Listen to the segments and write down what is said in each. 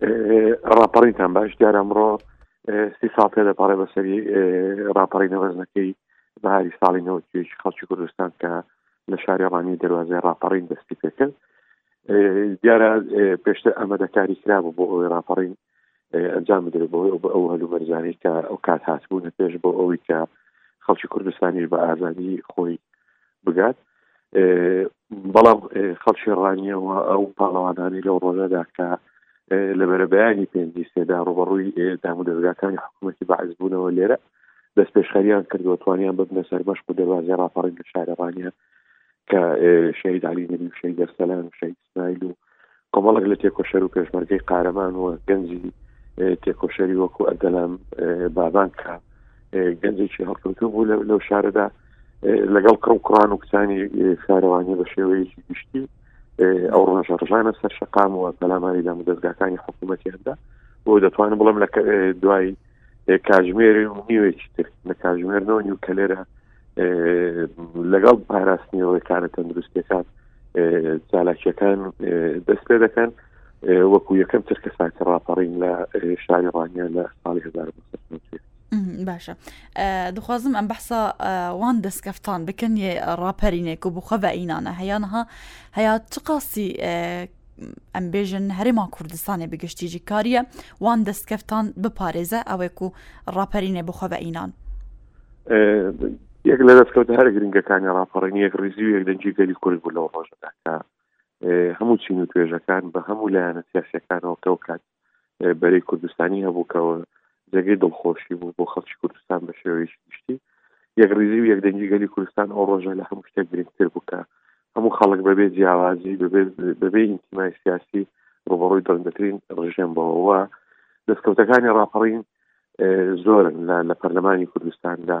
ڕاپەڕینتان باش دیارە ئەمڕۆ سی ساڵ پێ دەپارێ بەسەری ڕاپەڕینە وەزنەکەی بەهاری ساڵی نەوەکیش خەڵکی کوردستان کە لە شارێڕانی دەواازای ڕاپەڕین دەستی پێکرد دیارە پێشتر ئەمەدەکاری کرابوو بۆ ئەوەی ڕاپەڕین ئەنجام بدرێت بۆ ئەو هەلو مەرزانەی کە ئەو کات هاتبوونە پێش بۆ ئەوەی کە خەڵکی کوردستانیش بە ئازادی خۆی بگات بەڵام خەڵکی ڕانیەوە ئەو پاڵەوانانی لەو ڕۆژەدا کە لە بەرەبەیانی پێنجی سێدا ڕوبەڕووی دام و دەزگاکانی حکوومەتتی بەعز بوونەوە لێرە دەست پێشخەریان کردووە توانیان ببنە سەرمەش و دەواازی ڕاپەڕین لە شارەڕانیە کە شەید علی نەبی شەید دەرسەلان شەید ئیسماعیل و کۆمەڵێک لە تێکۆشەر و پێشمەرگەی قارەمان و گەنجی تێکۆشەری وەکو ئەردەلام بابان کە گەنجێکی هەڵکەوتو بوو لەو شارەدا لەگەڵ کڕ و کوڕان و کچانی شارەوانی بە شێوەیەکی گشتی ئەو ڕۆژە ڕژانە سەر شقام و پەلاماری دام و دەستگاکانی حکوومەتیاندا بۆ دەتوانم بڵم لە دوای کاژمێر و نیوێکی تر لە کاژمێرەوە نیو کەلێرە لەگەڵ پاراستنی ڕێکارە تەندروستەکان چالاکیەکان دەست پێ دەکەن وەکو یەکەم ترکە ساکە ڕاپەڕین لە شاری ڕانیا لە ساڵی 1990 باشە دخوازم ئەم بەحسا وان دەستکەفتان بکەن یە ڕاپەرینێک و بخە بە ئینانە هەیانها هەیە چ قاسی ئەم بێژن هەرێما کوردستانێ بگشتیجی کاریە وان دەستکەفتان بپارێزە ئەوێک و ڕاپەرینێ بخۆ بە ئینان. یەک لە دەستکەوت هەر گرنگەکانی ڕاپەڕێنی یەک ڕیزی و یەکدەنجی گەلی کورد بوو لەو ڕۆژەکە هەموو چین و توێژەکان بە هەموو لایەنە سیاسەکانەوە کەو کات بەرەی کوردستانی هەبوو کە جێگەی دڵخۆشی بوو بۆ خەڵکی کوردستان بە شێوەیەکی گشتی یەکڕیزی و یەکدەنگی گەلی کوردستان ئەو ڕۆژە لە هەموو شتێک گرنگتر بکە هەموو خەڵک بەبێ جیاوازی بەبێ ئینتیمای سیاسی ڕوبەڕووی دەنگەترین ڕژێم بەوەوە دەستکەوتەکانی ڕاپەڕین زۆرن لە پەرلەمانی کوردستاندا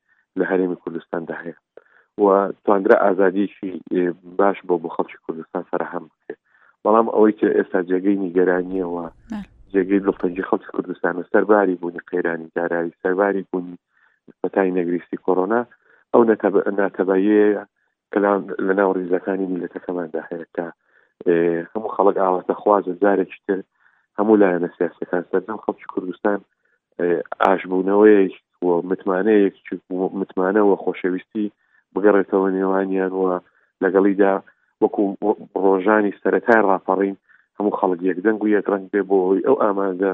لە هەرێمی کوردستاندا هەیە و تواندرا ئازادیکی باش بۆ بۆ خەڵکی کوردستان فراهەم بکرێت بەڵام ئەوەی کە ئێستا جێگەی نیگەرانیەوە جێگەی دڵتەنگی خەڵکی کوردستانە سەرباری بوونی قەیرانی دارایی سەرباری بوونی پەتای نەگریستی کۆرۆنا ئەو ناتەبایەیە کلام لە ناو ریزەکانی میلەتەکەماندا هەیە کە هەموو خەڵک ئاواتە خوازە جارێکی تر هەموو لایەنە سیاسەکان سەردەم خەڵکی کوردستان ئاشبوونەوەیەک و متمانەیەک متمانەوە خۆشەویستی بگەڕێتەوە نێوانیان وە لەگەڵیدا وەکو ڕۆژانی سەتای ڕاپەڕین هەموو خەڵک یەکدەنگ و یەکڕنگ بێ بۆ ئەوی ئەو ئامانجە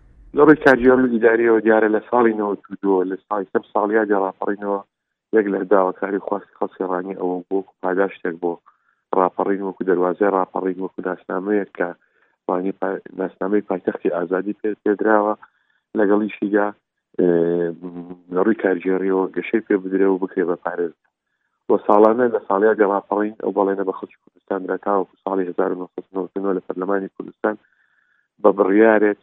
لە ڕووی کارگێڕی و ئیداریەوە دیارە لە ساڵی نەوەت و دووە لە ساڵی سەر ساڵیادی ڕاپەڕینەوە یەک لە داواکاری و خواستی خەڵکی ڕانیە ئەوە بووە وەکو پاداشتێک بۆ ڕاپەڕین وەکو دەروازەی ڕاپەڕین وەکو ناسنامەیەک کە ڕانی پا... ناسنامەی پایتەختی ئازادی پێ پێدراوە لەگەڵیشیدا اه، لە ڕووی کارگێڕیەوە گەشەی پێ بدرێ و بکرێ بە پارێزگا و ساڵانە لە ساڵیادی ڕاپەڕین ئەو بەڵێنە بە خەڵکی کوردستان درا تاوەکو ساڵی 1999 لە پەرلەمانی کوردستان بە بڕیارێک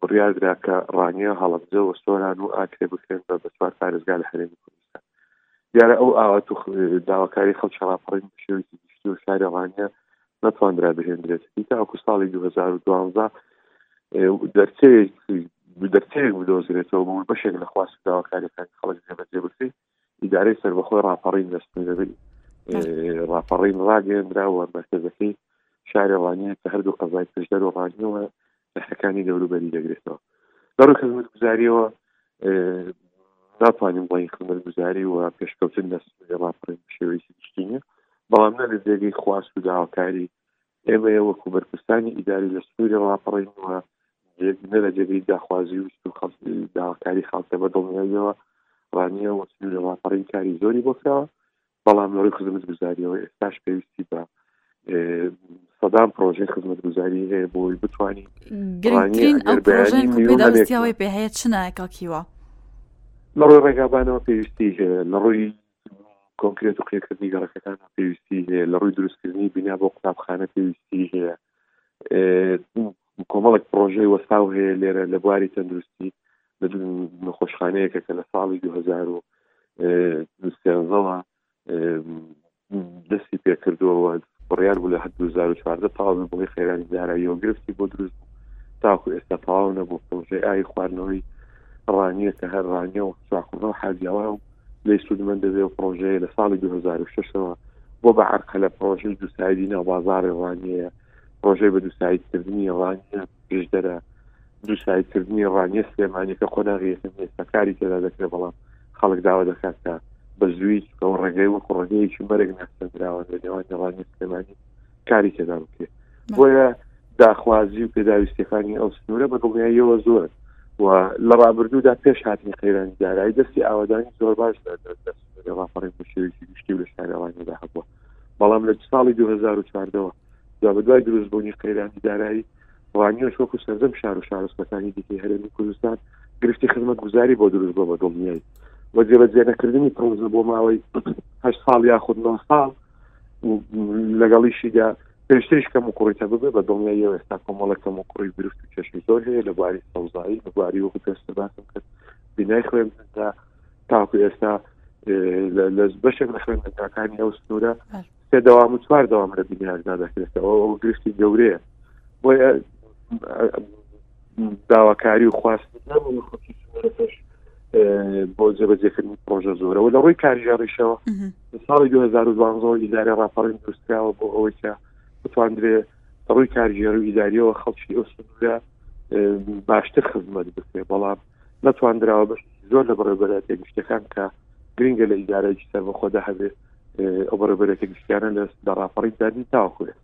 بڕیار درا کە ڕانیە هەڵەبجە و سۆران و ئاکرێ بکرێن بە بەچوار پارێزگا لە هەرێمی کوردستان دیارە ئەو ئاوات و داواکاری خەڵکی ڕاپەڕین بە شێوەیەکی گشتی و شاری ڕانیە نەتواندرا بهێندرێت تاکو ساڵی 2012 دەرچەیەک دەرچەیەک بدۆزرێتەوە بۆ بەشێک لە خواست داواکاریەکان خەڵک جێبەجێ بکرێ ئیدارەی سەربەخۆی ڕاپەڕین دەستپی دەبێت ڕاپەڕین ڕاگەێنرا و مەرکزەکەی شارێوانیە کە هەردوو قەزای پشدەر و ڕانیەوە بەشەکانی دەوروبەری دەگرێتەوە لە ڕووی خزمەتگوزاریەوە ناتوانین بڵین خزمەتگوزاری و پێشکەوتن لە ڕاپڕین شێوەیەکی گشتینە بەڵام نە لە جێگەی خواست و داواکاری ئێمەیە وەکو بەرپرسانی ئیداری لە سنووری ڕاپەڕین و نە لە جێگەی داخوازی و داواکاری خاڵکە بە دڵنیاییەوە ڕانیە وە سنووری ڕاپەڕین کاری زۆری بۆکراوە بەڵام لەڕووی خزمەتگوزاریەوە ئێستاش پێویستی بە سەدان پرۆژەی خزمەتگوزاری هەیە بۆی بتوانین گرنگترین ئەو پرۆژەی پێداویستیەوەی پێ هەیە چنە کاکیوە لەڕووی ڕێگابانەوە پێویستی هەیە لەڕووی کۆنکرێت و قێکردنی گەڕەکەکان پێویستی هەیە لەڕووی دروستکردنی بینا بۆ قوتابخانە پێویستی هەیە کۆمەڵێک پڕۆژەی وەستاو هەیە لێرە لە بواری تەندروستی لە نەخۆشخانەیەکە کە لە ساڵی 2013ەوە دەستی پێکردەوە بڕیار بوو لە 2014 تاوا بڵی خێرانی داراییەوە گرفتی بۆ دروست بوو تاکو ئێستا تەواو نەبوو پرۆژەی ئای خواردنەوەی ڕانیە کە هەر ڕانیە و چاخۆنەوە حاجیاوا و لی سوودمەند دەبێ و پرۆژەیە لە ساڵی 2006ەوە بۆ بە عرقە لە پرۆژەی دووسایدی ناوبازارێ ڕانیەیە ڕۆژەی بە دووسایدکردنی ڕانیە پێشدەرە دووسایدکردنی ڕانیە سلێمانی کە قۆناغیەکە ئێستا کاری تێدا دەکرێت بەڵام خەڵک داوا دەکات کە بە زووی ئەو ڕێگەی وەکو ڕێگەیەکی مەرگ ناسەندراوە لە نێوانی ڕانیە سلێمانی کاری تێدا بکرێت بۆیە داخوازی و پێداویستەکانی ئەو سنوورە بە دڵنیاییەوە زۆر و لە ڕابردوودا پێش هاتنی قەیرانی دارایی دەستی ئاوادانی زۆر باش دەست ڕاپەڕی بە شێوێکی گشتی و لە شارەوانیدا هەبووە بەڵام لە ساڵی 2014ەوە جا بە دوای دروستبوونی قەیرانی دارایی ڕانیۆش وەکو سەردەم شار و شارستەکانی دیکەی هەرێمی کوردستان گرفتی خزمەت گوزاری بۆ دروست بۆ بە دڵنیایی و جێبەجێنەکردنی پرۆژە بۆ ماوەی هە ساڵ یاخود نۆ ساڵ لەگەڵیشیدا پێشتریش کەم و کوڕیتە ببێ بە دڵنیایی ئێستا کۆمەڵە کەم و کوڕی گرفت و کێشی زۆر هەیە لە بواری سەوزایی لە بواری وەکو پێستە باسم کرد بینای خوێندا تاکو ئێستا لە بەشێک لە خوێندەکانی ئەو سنوورە سێ داوام و چوار داوام لە بینیاردا دەکرێتەوە ئەو گرفتی گەورەیە بۆی داواکاری و خواست بۆ جێبەجێکردنی پرۆژە زۆرەوە لە ڕووی کاریژاڕیشەوە ساڵی 2012 ئیدارە ڕاپەڕین دروستکراوە بۆ ئەوەی کە بتواندرێ ڕووی کارژێر و ئیداریەوە خەڵکی ئەو سنوورە باشتر خزمەت بکرێ بەڵام نەتواندراوە بەش زۆر لە بەڕێبەرەتە گشتەکان کە گرنگە لە ئیدارەی سەربەخۆدا هەبێت ئەو بەڕێبەرەتە گشتیانە لە ڕاپەڕی دادی تاوەکوێت